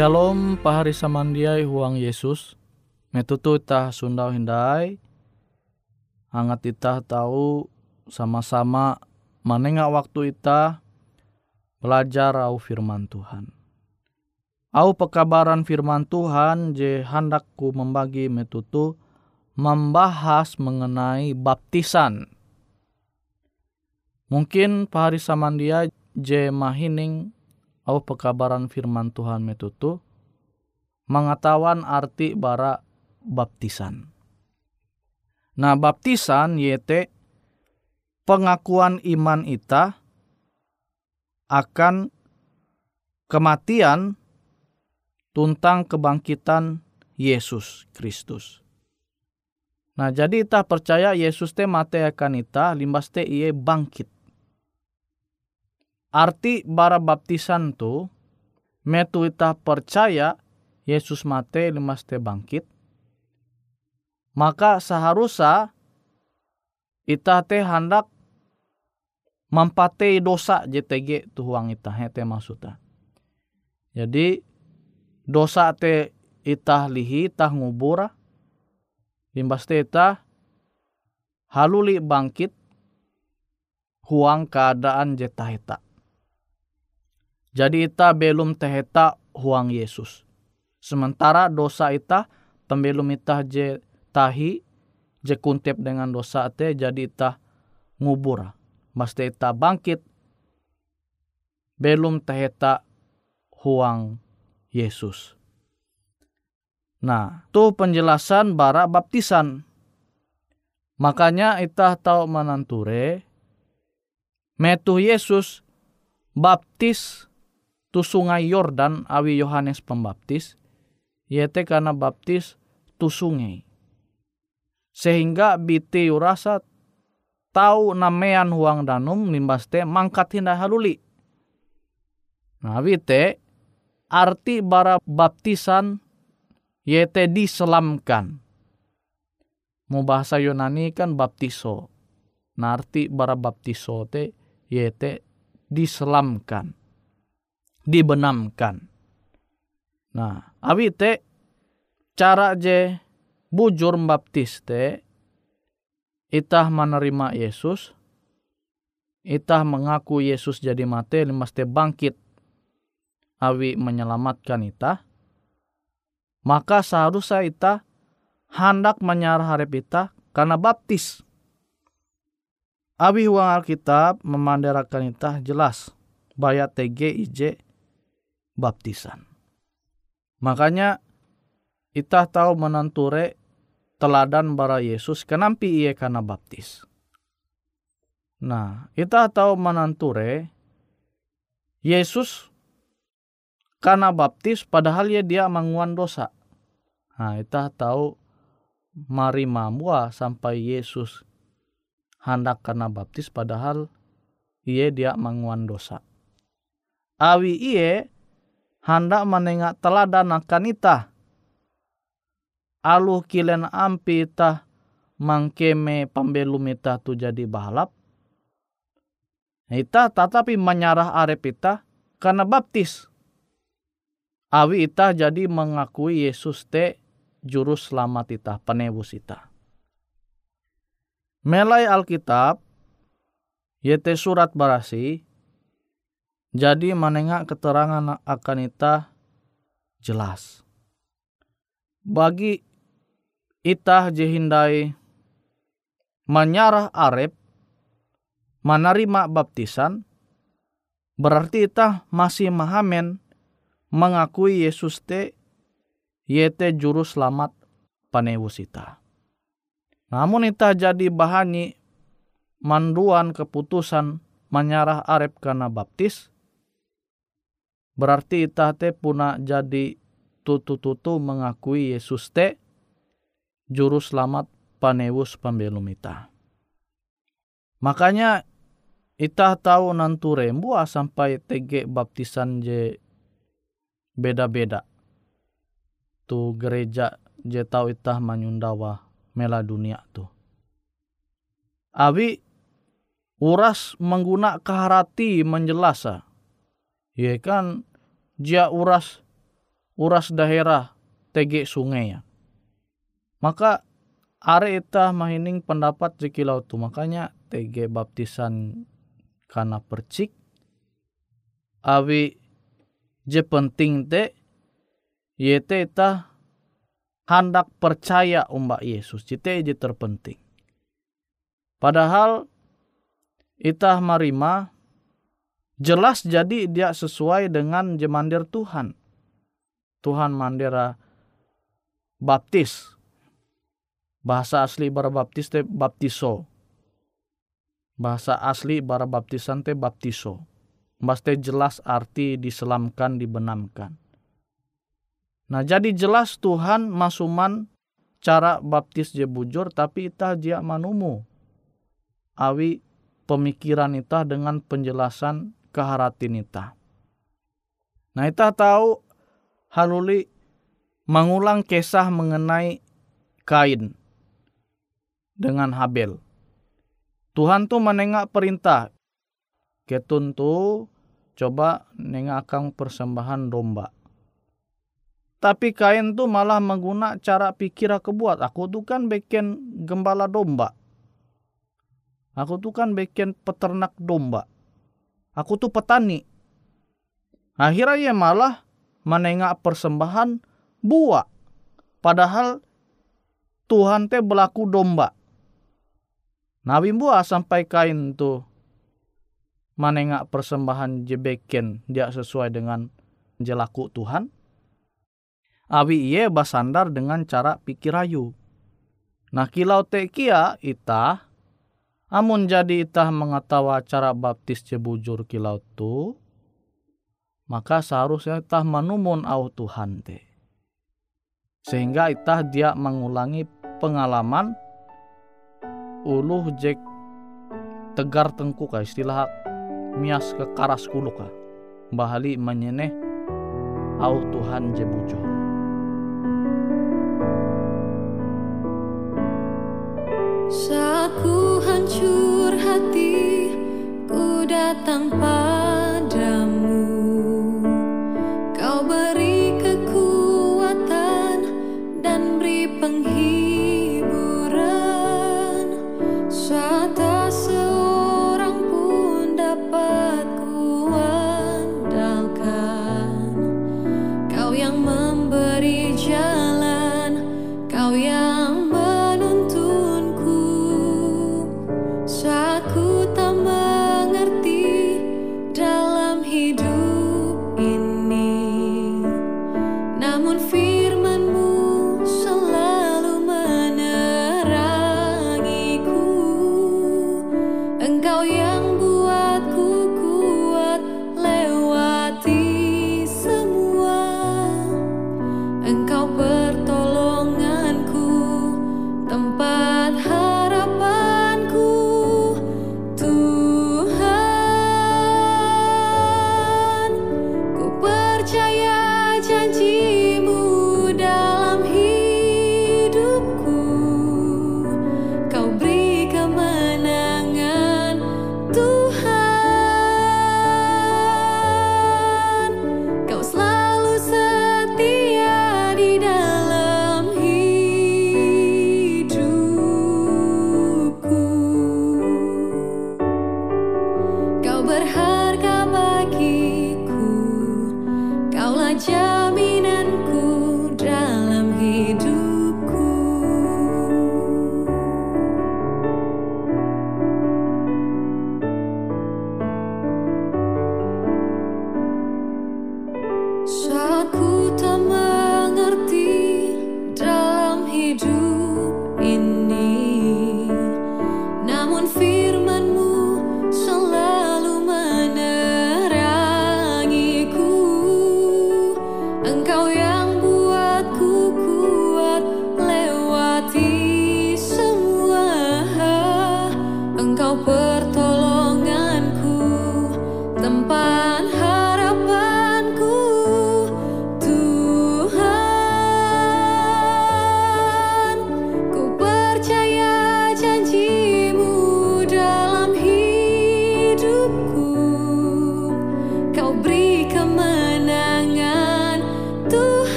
Shalom pahari samandiai huang Yesus. Metutu ita sundau hindai. Hangat ita tahu sama-sama manenga waktu ita belajar au firman Tuhan. Au pekabaran firman Tuhan je handakku membagi metutu membahas mengenai baptisan. Mungkin pahari samandia je mahining au pekabaran firman Tuhan metutu mengetahuan arti bara baptisan. Nah baptisan yete pengakuan iman ita akan kematian tuntang kebangkitan Yesus Kristus. Nah jadi ita percaya Yesus te mate akan ita limbas te iye bangkit Arti bara baptisan tu metu ita percaya Yesus mate lemas te bangkit. Maka seharusnya ita te hendak mempatei dosa JTG tuhuang ita hete maksudnya. Jadi dosa te ita lihi ita ngubura limbas te ita haluli bangkit huang keadaan jetaheta. Jadi ita belum teheta huang Yesus. Sementara dosa ita pembelum ita je tahi je kuntep dengan dosa te jadi ita ngubur. Mesti ita bangkit belum teheta huang Yesus. Nah, tu penjelasan bara baptisan. Makanya ita tahu menanture metu Yesus baptis tu sungai Yordan awi Yohanes Pembaptis, yaitu karena baptis tu sungai. Sehingga biti rasa tahu namean huang danum limbas te mangkat hindah haluli. Nah wite arti bara baptisan yete diselamkan. Mau bahasa Yunani kan baptiso. Nah arti bara baptiso te yete diselamkan dibenamkan. Nah, awi te cara je bujur baptis te itah menerima Yesus, itah mengaku Yesus jadi mati, lemas te bangkit awi menyelamatkan itah, maka seharusnya itah hendak menyarah harap itah karena baptis. Abi huang Alkitab memandarakan itah jelas bayat TG IJ baptisan. Makanya kita tahu menanture teladan bara Yesus kenampi ia karena baptis. Nah, kita tahu menanture Yesus karena baptis padahal ya dia menguan dosa. Nah, kita tahu mari mamua sampai Yesus hendak karena baptis padahal ia dia menguan dosa. Awi iye hendak menengak teladan akan ita. Alu kilen ampi ita mangkeme pembelum ita tu jadi balap. Ita tetapi menyarah arep ita karena baptis. Awi ita jadi mengakui Yesus te juru selamat ita, penebus ita. Melai Alkitab, yete surat barasi, jadi menengah keterangan akan ita jelas. Bagi ita jehindai menyarah arep menerima baptisan berarti ita masih mahamen mengakui Yesus te yete juru selamat panewus ita. Namun ita jadi bahani manduan keputusan menyarah arep karena baptis, berarti ita te puna jadi tutu-tutu mengakui Yesus te juru selamat panewus pembelum ita. Makanya ita tahu nantu rembua sampai tege baptisan je beda-beda tu gereja je tau itah manyundawa mela dunia tu. Abi uras mengguna keharati menjelasa. Ya kan jia uras uras daerah tege sungai ya. Maka are itah mahining pendapat jekilau tu makanya tege baptisan karena percik. Abi je penting te yete ta hendak percaya umbak Yesus. Cite je terpenting. Padahal itah marima jelas jadi dia sesuai dengan jemandir Tuhan. Tuhan mandira baptis. Bahasa asli bara baptis te baptiso. Bahasa asli bara baptisan te baptiso. Pasti jelas arti diselamkan, dibenamkan. Nah jadi jelas Tuhan masuman cara baptis je bujur tapi ita dia manumu. Awi pemikiran ita dengan penjelasan keharatin ita. Nah ita tahu haluli mengulang kisah mengenai Kain dengan Habel. Tuhan tuh menengak perintah. Ketun tuh coba nengakang persembahan domba tapi kain tuh malah mengguna cara pikir aku buat. Aku tuh kan bikin gembala domba. Aku tuh kan bikin peternak domba. Aku tuh petani. Akhirnya ya malah menengak persembahan buah. Padahal Tuhan teh berlaku domba. Nabi buah sampai kain tuh menengak persembahan jebeken dia sesuai dengan jelaku Tuhan Abi iye basandar dengan cara pikir ayu. Nah kilau te kia ita, amun jadi ita mengetawa cara baptis cebujur kilau tu, maka seharusnya ita menumun au Tuhan te. Sehingga ita dia mengulangi pengalaman uluh jek tegar tengku ka istilah mias ke karas kuluka bahali menyeneh au Tuhan jebujur. Hancur hati, ku datang padamu. Kau beri kekuatan dan beri penghiburan. Saat seorang pun dapat ku andalkan. Kau yang memberi jalan, kau yang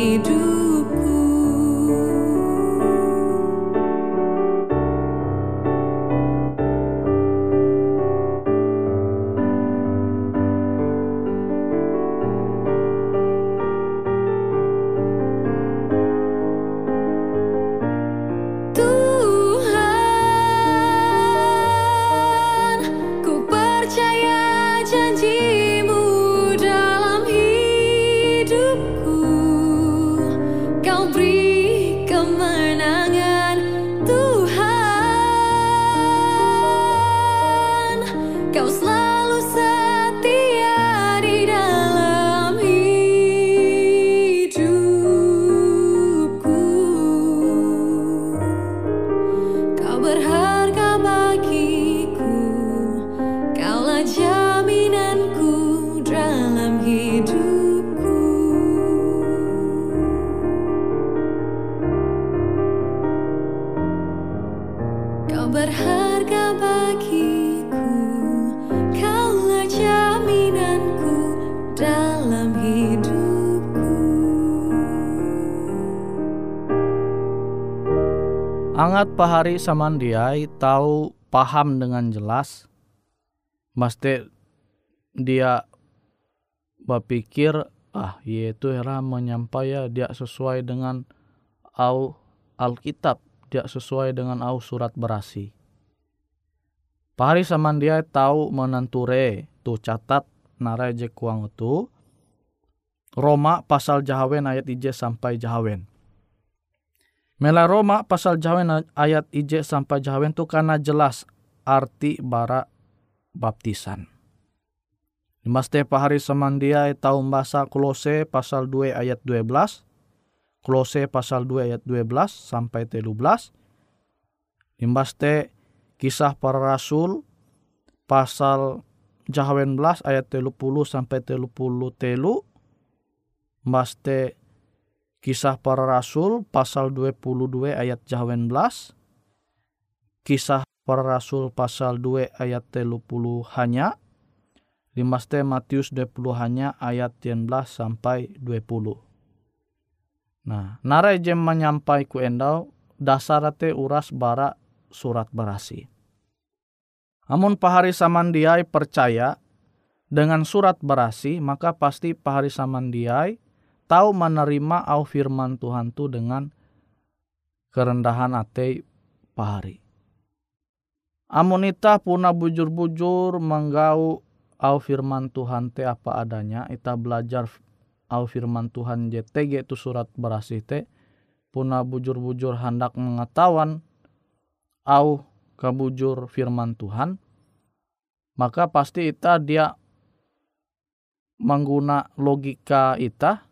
do Angat pahari samandiai tahu paham dengan jelas. Mesti dia berpikir ah yaitu era menyampaikan dia sesuai dengan au Alkitab, dia sesuai dengan au surat berasi. Pahari samandiai tahu menenture tu catat narai je kuang itu Roma pasal Jahawen ayat ije sampai Jahawen. Mela Roma pasal Jahawen ayat ije sampai Jahawen tu karena jelas arti bara baptisan. Limaste pahari samandiai tahu bahasa Kolose pasal 2 ayat 12. Kolose pasal 2 ayat 12 sampai 13. Limaste kisah para rasul pasal Jahawen belas ayat 30 sampai 30 telu. Maste Kisah para Rasul pasal 22 ayat Jahawen belas. Kisah para Rasul pasal 2 ayat 30 hanya. Limaste Matius 20 hanya ayat 19 sampai 20. Nah, narai jem menyampai ku endau dasarate uras bara surat berasi. Amun pahari samandiai percaya dengan surat berasi, maka pasti pahari samandiai tahu menerima au firman Tuhan tu dengan kerendahan ate pahari. Amun ita puna bujur-bujur menggau au firman Tuhan te apa adanya, ita belajar au firman Tuhan JTG itu surat berasi te, puna bujur-bujur hendak mengetahuan au kabujur firman Tuhan, maka pasti ita dia mengguna logika ita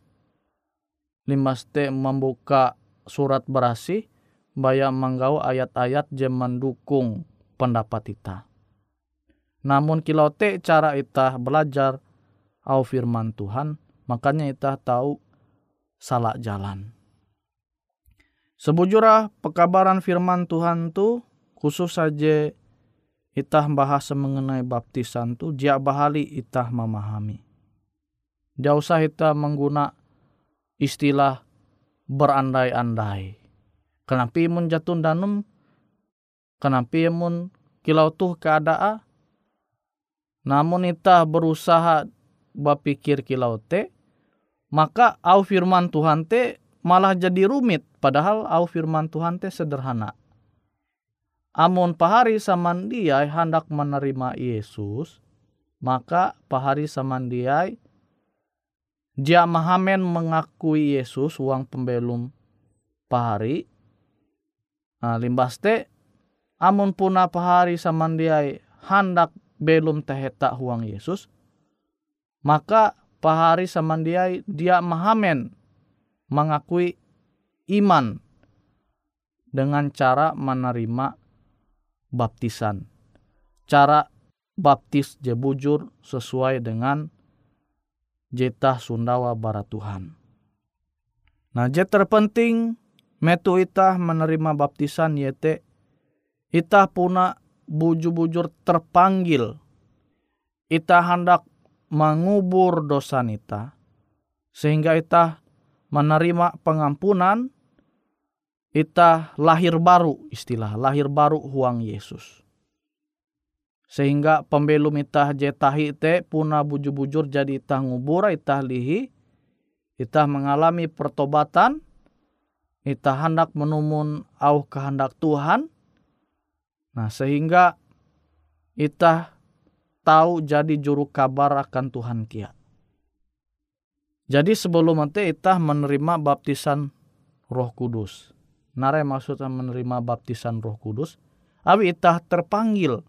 limaste membuka surat berasi baya menggau ayat-ayat je mendukung pendapat ita. Namun kilau te cara ita belajar au firman Tuhan, makanya ita tahu salah jalan. Sebujurah pekabaran firman Tuhan tu khusus saja itah bahasa mengenai baptisan tu dia bahali itah memahami. Dia usah kita mengguna istilah berandai-andai. Kenapa mun jatun danum? Kenapa mun kilau tuh keadaan? Namun ita berusaha berpikir kilau te, maka au firman Tuhan te malah jadi rumit. Padahal au firman Tuhan te sederhana. Amun pahari samandiai hendak menerima Yesus, maka pahari samandiai dia mahamen mengakui Yesus uang pembelum pahari. Nah, limbas te amun puna pahari samandiai hendak belum teheta huang Yesus, maka pahari samandiai dia mahamen mengakui iman dengan cara menerima baptisan. Cara baptis je bujur sesuai dengan jetah Sundawa Barat Tuhan. Nah, jet terpenting metu itah menerima baptisan yete. Itah puna bujur-bujur terpanggil. Ita hendak mengubur dosa nita sehingga ita menerima pengampunan. Ita lahir baru istilah lahir baru huang Yesus sehingga pembelum ita jetahi te puna bujur-bujur jadi ita ngubur ita lihi ita mengalami pertobatan ita hendak menumun au kehendak Tuhan. Nah sehingga ita tahu jadi juru kabar akan Tuhan kia jadi sebelum nanti ita menerima baptisan roh kudus. Nare maksudnya menerima baptisan roh kudus. Abi ita terpanggil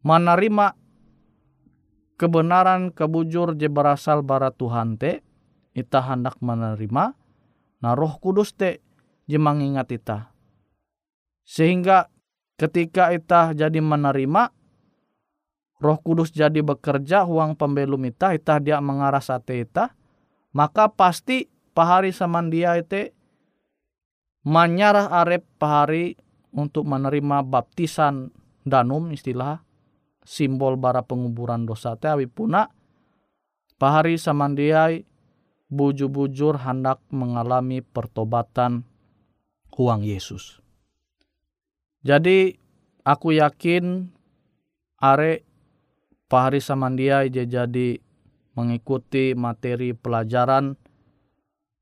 menerima kebenaran kebujur je berasal bara Tuhan te ita hendak menerima. Nah roh kudus te je mengingat ita. Sehingga ketika ita jadi menerima roh kudus jadi bekerja uang pembelum ita ita dia mengarah sate ita maka pasti pahari samandia ite menyarah arep pahari untuk menerima baptisan danum istilah simbol bara penguburan dosa teh awi puna pahari samandiai bujur-bujur hendak mengalami pertobatan huang Yesus. Jadi aku yakin are pahari samandiai dia jadi mengikuti materi pelajaran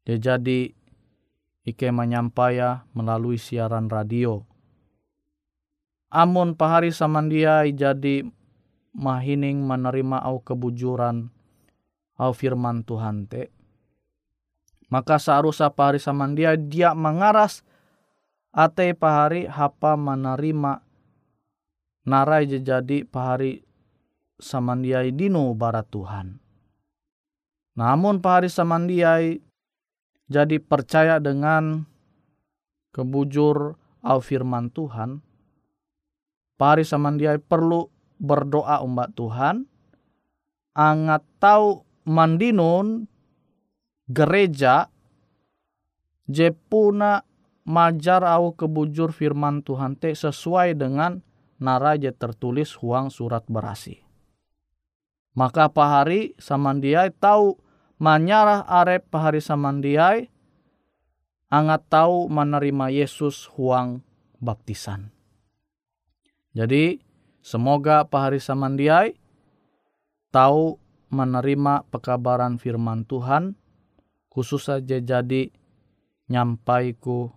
dia jadi Ike menyampaya melalui siaran radio. Amun pahari samandiai jadi mahining menerima au kebujuran au firman Tuhan te. Maka seharusnya pahari samandia dia mengaras ate pahari hapa menerima narai jadi pahari samandiai dino barat Tuhan. Namun pahari samandiai jadi percaya dengan kebujur au firman Tuhan, pahari samandiai perlu berdoa umat Tuhan, angat tahu mandinun gereja jepuna majar au kebujur firman Tuhan te sesuai dengan naraja tertulis huang surat berasi. Maka pahari samandiai tahu manyarah arep pahari samandiai angat tahu menerima Yesus huang baptisan. Jadi semoga pahari samandiai tahu menerima pekabaran firman Tuhan khusus saja jadi nyampaiku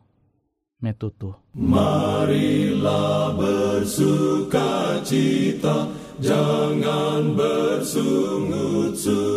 metutu. Marilah bersuka cita, jangan bersungut-sungut,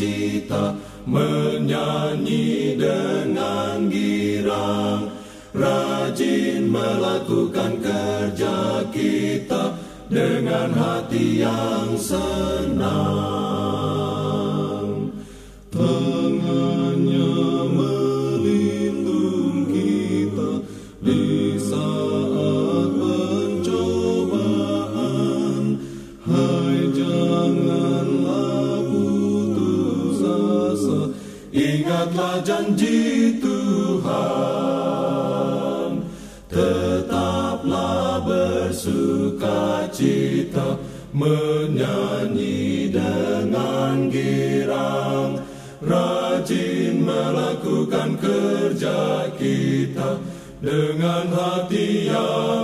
bersuka cita, menyanyi dengan girang, rajin melakukan kerja kita dengan hati yang senang. Janji Tuhan. Tetaplah bersuka cita, menyanyi dengan girang, rajin melakukan kerja kita dengan hati yang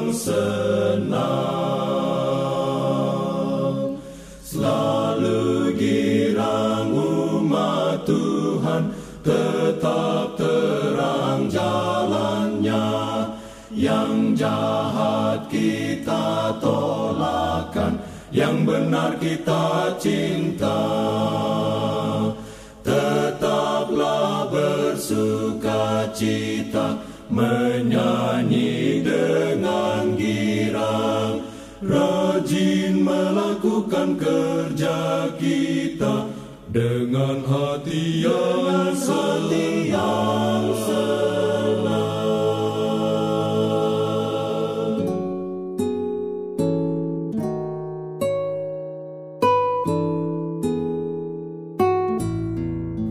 kita tolakan, yang benar kita cinta. Tetaplah bersuka cita, menyanyi dengan girang, rajin melakukan kerja kita dengan hati yang senang.